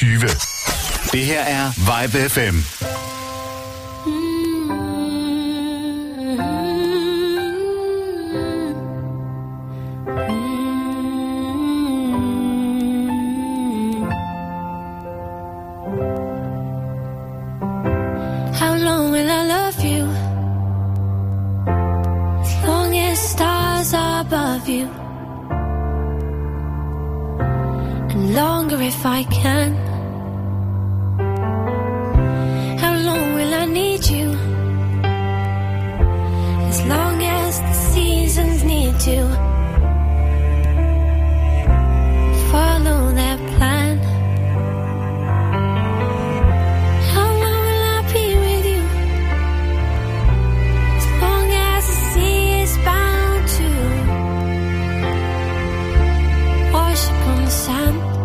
105 er FM. How long will I love you? As long as stars above you. And longer if I can. As long as the seasons need to. Follow their plan. How long will I be with you? As long as the sea is bound to wash upon the sand.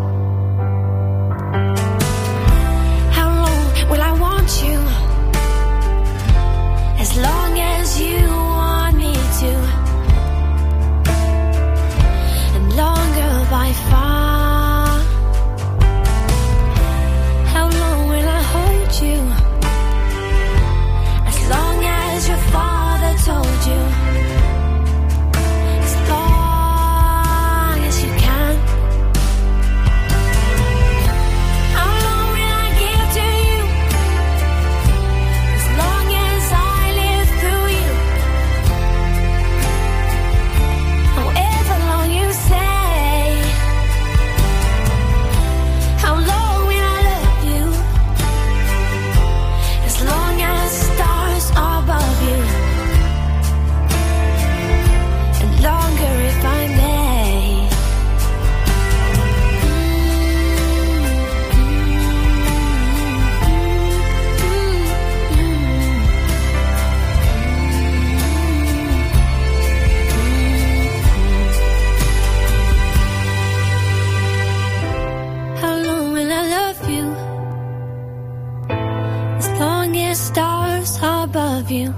You.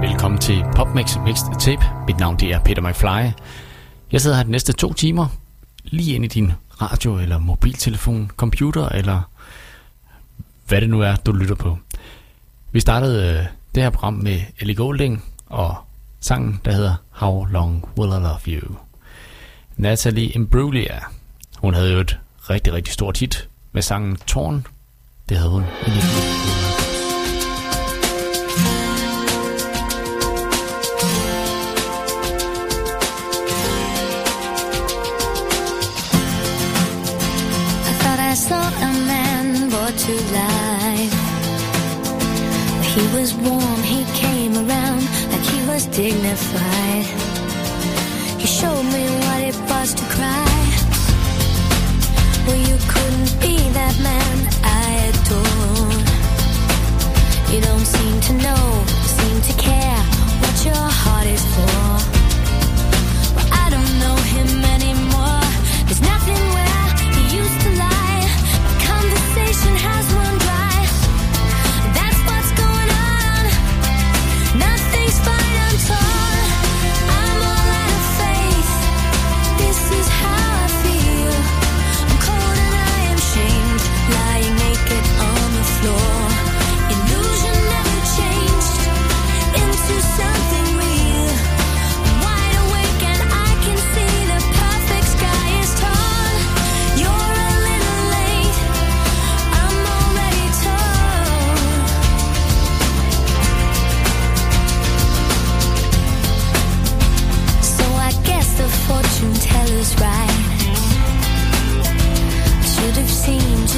Velkommen til PopMix Mixed Tape. Mit navn det er Peter McFly. Jeg sidder her de næste to timer, lige ind i din radio eller mobiltelefon, computer eller hvad det nu er, du lytter på. Vi startede øh, det her program med Ellie Goulding og sangen, der hedder How Long Will I Love You. Natalie Imbruglia, hun havde jo et rigtig, rigtig stort hit med sangen Torn. Det havde hun i 1990. Thought I saw a man brought to life. He was warm, he came around like he was dignified. He showed me what it was to cry.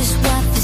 Just what.